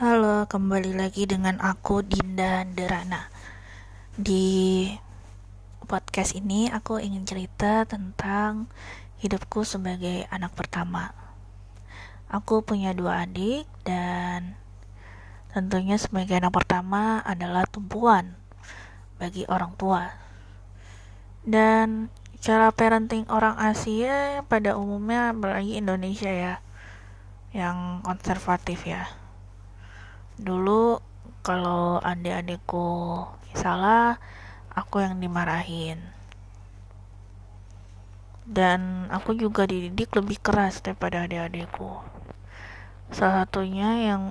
Halo, kembali lagi dengan aku Dinda Derana. Di podcast ini aku ingin cerita tentang hidupku sebagai anak pertama. Aku punya dua adik dan tentunya sebagai anak pertama adalah tumpuan bagi orang tua. Dan cara parenting orang Asia pada umumnya apalagi Indonesia ya yang konservatif ya dulu kalau adik-adikku salah aku yang dimarahin. Dan aku juga dididik lebih keras daripada adik-adikku. Salah satunya yang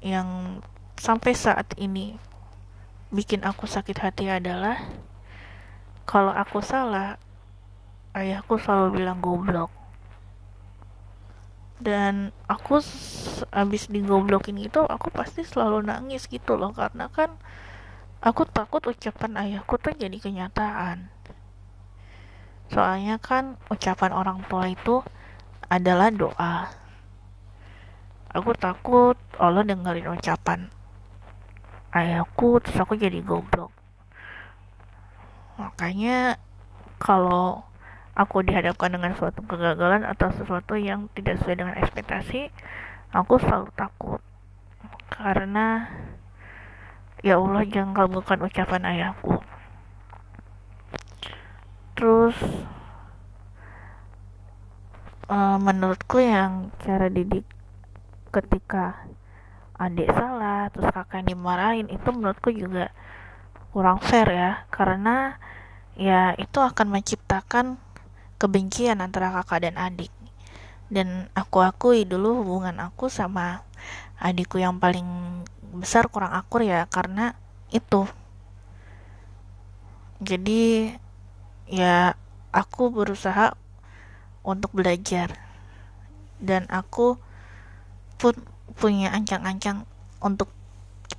yang sampai saat ini bikin aku sakit hati adalah kalau aku salah ayahku selalu bilang goblok dan aku abis digoblokin itu aku pasti selalu nangis gitu loh. Karena kan aku takut ucapan ayahku tuh jadi kenyataan. Soalnya kan ucapan orang tua itu adalah doa. Aku takut Allah dengerin ucapan ayahku terus aku jadi goblok. Makanya kalau aku dihadapkan dengan suatu kegagalan atau sesuatu yang tidak sesuai dengan ekspektasi aku selalu takut. Karena ya Allah jangan kabulkan ucapan ayahku. Terus uh, menurutku yang cara didik ketika adik salah terus kakak dimarahin itu menurutku juga kurang fair ya. Karena ya itu akan menciptakan kebencian antara kakak dan adik. Dan aku akui dulu hubungan aku sama adikku yang paling besar kurang akur ya karena itu. Jadi ya aku berusaha untuk belajar. Dan aku pun punya ancang-ancang untuk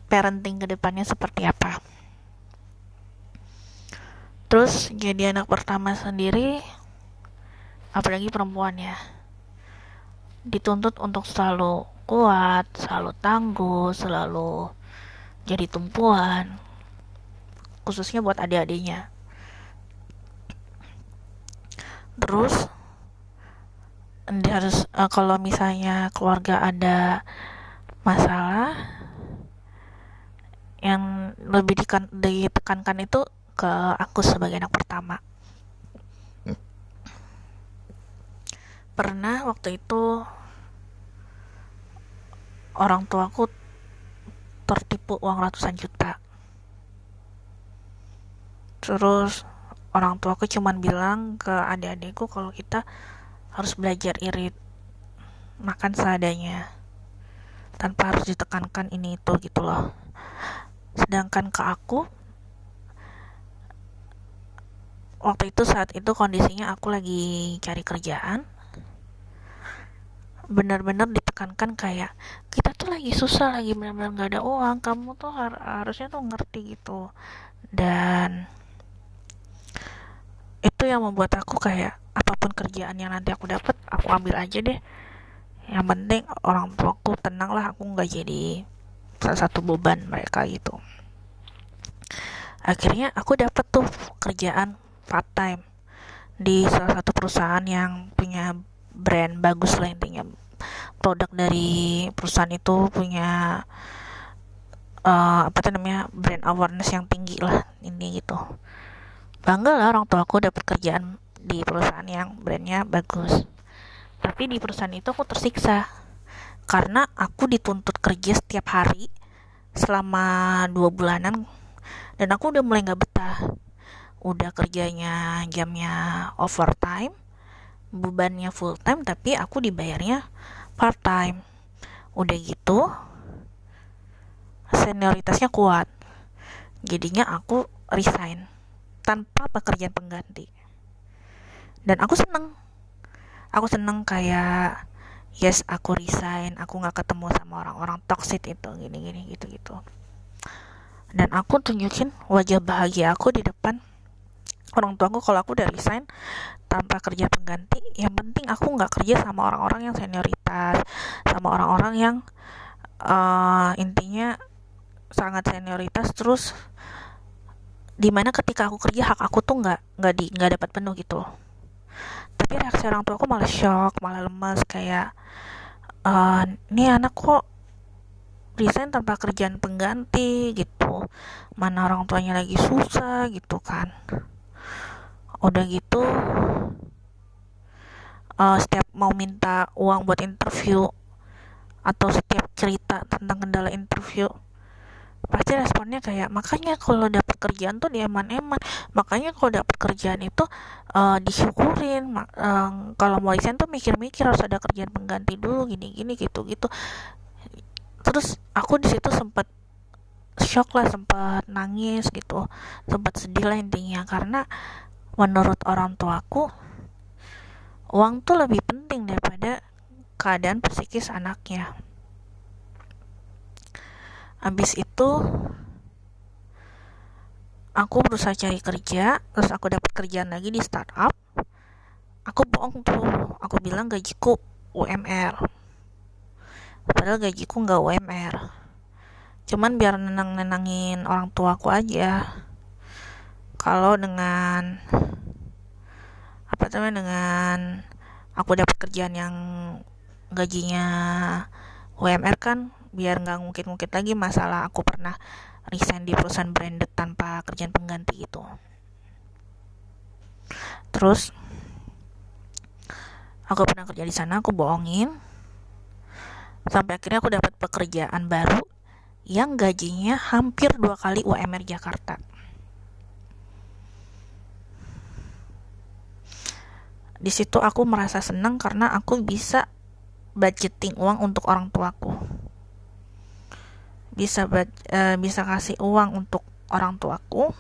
parenting ke depannya seperti apa. Terus jadi anak pertama sendiri apalagi perempuan ya. Dituntut untuk selalu kuat, selalu tangguh, selalu jadi tumpuan khususnya buat adik-adiknya. Terus harus uh, kalau misalnya keluarga ada masalah yang lebih ditekankan itu ke aku sebagai anak pertama pernah waktu itu orang tuaku tertipu uang ratusan juta. Terus orang tuaku cuman bilang ke adik-adikku kalau kita harus belajar irit makan seadanya tanpa harus ditekankan ini itu gitu loh. Sedangkan ke aku waktu itu saat itu kondisinya aku lagi cari kerjaan benar-benar ditekankan kayak kita tuh lagi susah lagi benar-benar nggak ada uang kamu tuh har harusnya tuh ngerti gitu. Dan itu yang membuat aku kayak apa pun kerjaan yang nanti aku dapat aku ambil aja deh. Yang penting orang tuaku tenang lah aku nggak jadi salah satu beban mereka gitu. Akhirnya aku dapat tuh kerjaan part time di salah satu perusahaan yang punya brand bagus lah intinya. Produk dari perusahaan itu punya uh, apa tuh namanya brand awareness yang tinggi lah ini gitu. Bangga lah orang tua aku dapat kerjaan di perusahaan yang brandnya bagus. Tapi di perusahaan itu aku tersiksa karena aku dituntut kerja setiap hari selama dua bulanan dan aku udah mulai nggak betah. Udah kerjanya jamnya overtime bebannya full time tapi aku dibayarnya part time udah gitu senioritasnya kuat. Jadinya aku resign tanpa pekerjaan pengganti. Dan aku seneng. Aku seneng kayak yes aku resign aku nggak ketemu sama orang-orang toxic itu gini gini gitu gitu dan aku tunjukin wajah bahagia aku di depan orang tua aku kalau aku udah resign tanpa kerja pengganti yang penting aku nggak kerja sama orang-orang yang senioritas sama orang-orang yang uh, intinya sangat senioritas. Terus di mana ketika aku kerja hak aku tuh nggak nggak di nggak dapat penuh gitu. Tapi reaksi orang tua aku malah shock malah lemas kayak uh, anak kok resign tanpa kerjaan pengganti gitu. Mana orang tuanya lagi susah gitu kan udah gitu uh, setiap mau minta uang buat interview atau setiap cerita tentang kendala interview pasti responnya kayak makanya kalau dapat kerjaan tuh dieman-eman makanya kalau dapat kerjaan itu uh, disyukurin. Uh, kalau mau resign tuh mikir-mikir harus ada kerjaan pengganti dulu gini-gini gitu-gitu. Terus aku di situ sempat shock lah sempat nangis gitu sempat sedih lah intinya. Karena menurut orang tuaku uang tuh lebih penting daripada keadaan psikis anaknya. Habis itu aku berusaha cari kerja terus aku dapat kerjaan lagi di startup. Aku bohong tuh aku bilang gajiku UMR padahal gajiku nggak UMR cuman biar nenang-nenangin orang tua aku aja kalau dengan apa namanya dengan aku dapat kerjaan yang gajinya UMR kan biar nggak ngungkit-ngungkit lagi masalah aku pernah resign di perusahaan branded tanpa kerjaan pengganti itu terus aku pernah kerja di sana aku bohongin. Sampai akhirnya aku dapat pekerjaan baru yang gajinya hampir dua kali UMR Jakarta di situ aku merasa senang karena aku bisa budgeting uang untuk orang tuaku. Bisa uh, bisa kasih uang untuk orang tuaku.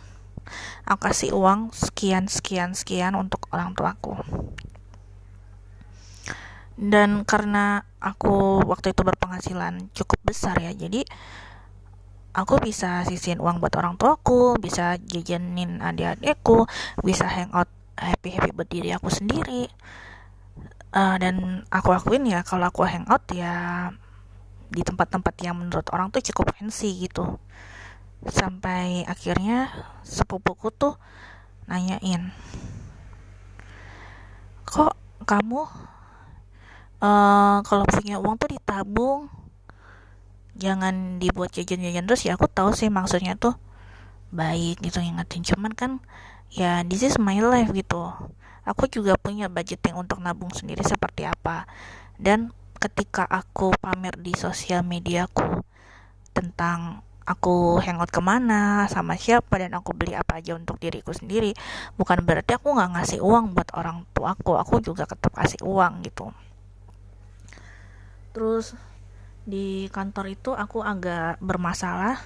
Aku kasih uang sekian sekian sekian untuk orang tuaku. Dan karena aku waktu itu berpenghasilan cukup besar ya jadi aku bisa sisihin uang buat orang tuaku bisa jajanin adik-adikku bisa hangout happy happy berdiri aku sendiri. Uh, dan aku akuin ya kalau aku hangout ya di tempat-tempat yang menurut orang tuh cukup fancy gitu. Sampai akhirnya sepupuku tuh nanyain kok kamu uh, kalau punya uang tuh ditabung? Jangan dibuat jajan-jajan. Terus ya aku tahu sih maksudnya tuh baik gitu ngingetin. Cuman kan ya this is my life gitu. Aku juga punya budgeting untuk nabung sendiri seperti apa. Dan ketika aku pamer di sosial mediaku tentang aku hangout ke mana sama siapa dan aku beli apa aja untuk diriku sendiri bukan berarti aku nggak ngasih uang buat orang tua aku. Aku juga tetap kasih uang gitu. Terus di kantor itu aku agak bermasalah.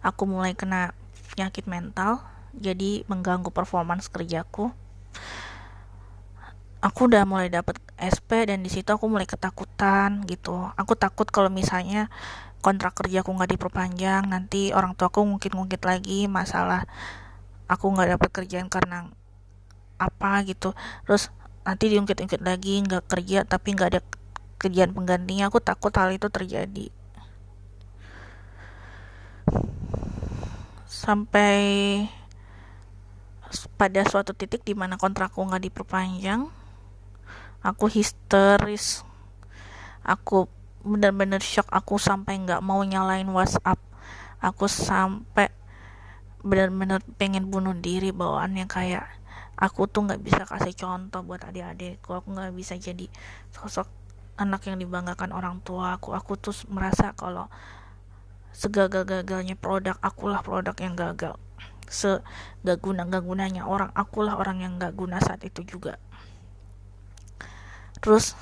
Aku mulai kena penyakit mental jadi mengganggu performance kerjaku. Aku udah mulai dapet SP dan di situ aku mulai ketakutan gitu. Aku takut kalau misalnya kontrak kerja aku nggak diperpanjang nanti orang tua aku ngungkit-ngungkit lagi masalah aku nggak dapet kerjaan karena apa gitu. Terus nanti diungkit-ungkit lagi nggak kerja tapi nggak ada kerjaan penggantinya aku takut hal itu terjadi. Sampai pada suatu titik di mana kontrakku nggak diperpanjang aku histeris. Aku bener-bener shock aku sampai nggak mau nyalain WhatsApp. Aku sampai bener-bener pengen bunuh diri bawaannya kayak aku tuh nggak bisa kasih contoh buat adik-adikku aku nggak bisa jadi sosok anak yang dibanggakan orang tua aku aku tuh merasa kalau segagal-gagalnya produk akulah produk yang gagal se gak guna gak gunanya orang akulah orang yang gak guna saat itu juga. Terus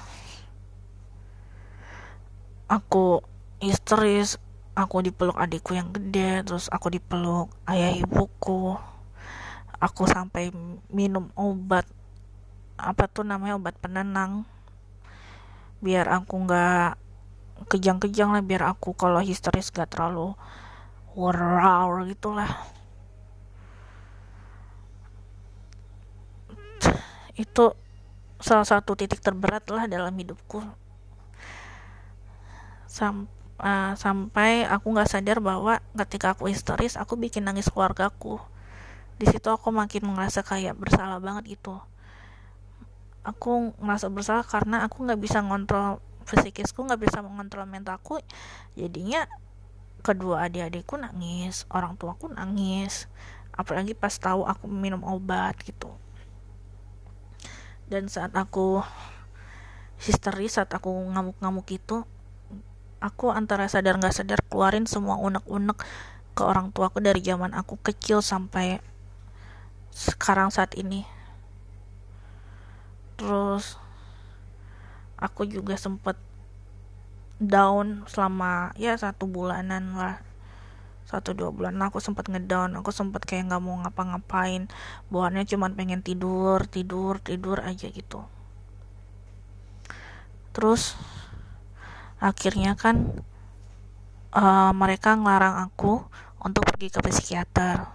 aku histeris aku dipeluk adikku yang gede terus aku dipeluk ayah ibuku aku sampai minum obat apa tuh namanya obat penenang biar aku nggak kejang-kejang lah biar aku kalau histeris gak terlalu wow gitulah itu salah satu titik terberat lah dalam hidupku. Sam uh, sampai aku nggak sadar bahwa ketika aku histeris aku bikin nangis keluargaku. Di situ aku makin merasa kayak bersalah banget gitu. Aku merasa bersalah karena aku nggak bisa ngontrol psikisku nggak bisa mengontrol mentalku. Jadinya kedua adik-adikku nangis orang tuaku nangis. Apalagi pas tahu aku minum obat gitu dan saat aku histeris saat aku ngamuk-ngamuk itu aku antara sadar nggak sadar keluarin semua unek-unek ke orang tuaku dari zaman aku kecil sampai sekarang saat ini. Terus aku juga sempet down selama ya satu bulanan lah satu dua bulan. Aku sempat ngedown. Aku sempat kayak nggak mau ngapa-ngapain. Bawaannya cuma pengen tidur tidur tidur aja gitu. Terus akhirnya kan uh, mereka ngelarang aku untuk pergi ke psikiater.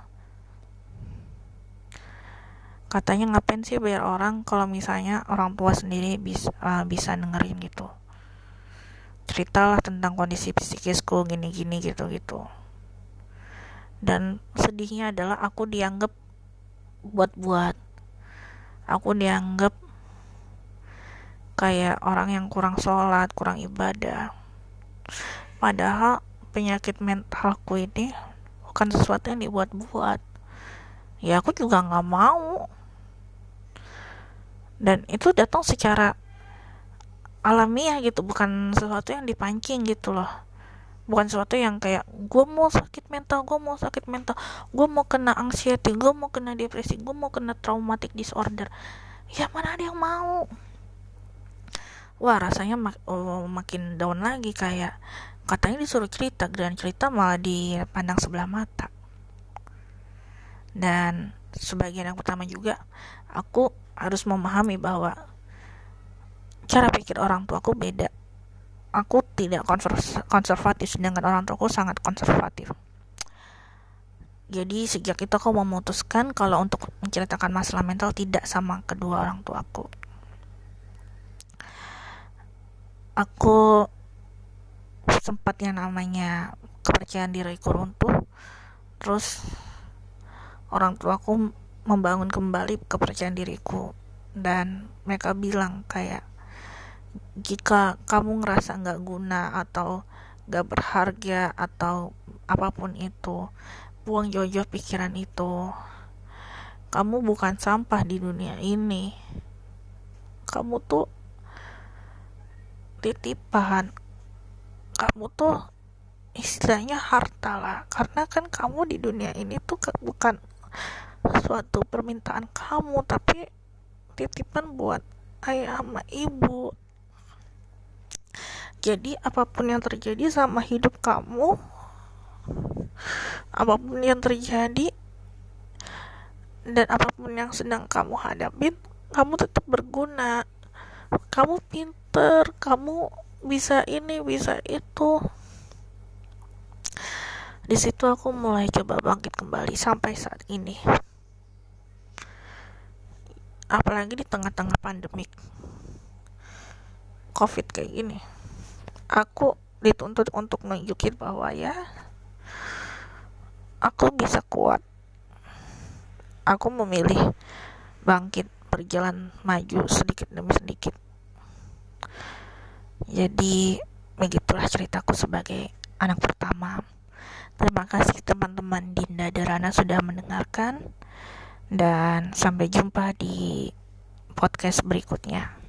Katanya ngapain sih bayar orang kalau misalnya orang tua sendiri bisa uh, bisa dengerin gitu. Ceritalah tentang kondisi psikisku gini-gini gitu-gitu dan sedihnya adalah aku dianggap buat-buat. Aku dianggap kayak orang yang kurang sholat kurang ibadah. Padahal penyakit mentalku ini bukan sesuatu yang dibuat-buat. Ya aku juga nggak mau. Dan itu datang secara alamiah gitu bukan sesuatu yang dipancing gitu loh bukan sesuatu yang kayak gue mau sakit mental gue mau sakit mental gue mau kena anxiety gue mau kena depresi gue mau kena traumatic disorder. Ya mana ada yang mau. Wah rasanya mak oh, makin down lagi kayak katanya disuruh cerita dan cerita malah dipandang sebelah mata. Dan sebagian yang pertama juga aku harus memahami bahwa cara pikir orang tua aku beda. Aku tidak konservatif sedangkan orang tuaku sangat konservatif. Jadi sejak itu aku memutuskan kalau untuk menceritakan masalah mental tidak sama kedua orang tua aku. Aku sempat yang namanya kepercayaan diriku runtuh. Terus orang tuaku membangun kembali kepercayaan diriku dan mereka bilang kayak jika kamu ngerasa nggak guna atau nggak berharga atau apa pun itu buang jauh-jauh pikiran itu. Kamu bukan sampah di dunia ini. Kamu tuh titipan kamu tuh istilahnya harta lah. Karena kan kamu di dunia ini tuh bukan suatu permintaan kamu tapi titipan buat ayah sama ibu jadi apa pun yang terjadi sama hidup kamu apa pun yang terjadi dan apa pun yang sedang kamu hadapin kamu tetap berguna. Kamu pinter kamu bisa ini bisa itu. Di situ aku mulai coba bangkit kembali sampai saat ini. Apalagi di tengah-tengah pandemik covid kayak gini. Aku dituntut untuk nunjukin bahwa ya aku bisa kuat. Aku memilih bangkit berjalan maju sedikit demi sedikit. Jadi begitulah ceritaku sebagai anak pertama. Terima kasih teman-teman Dinda Darana sudah mendengarkan. Dan sampai jumpa di podcast berikutnya.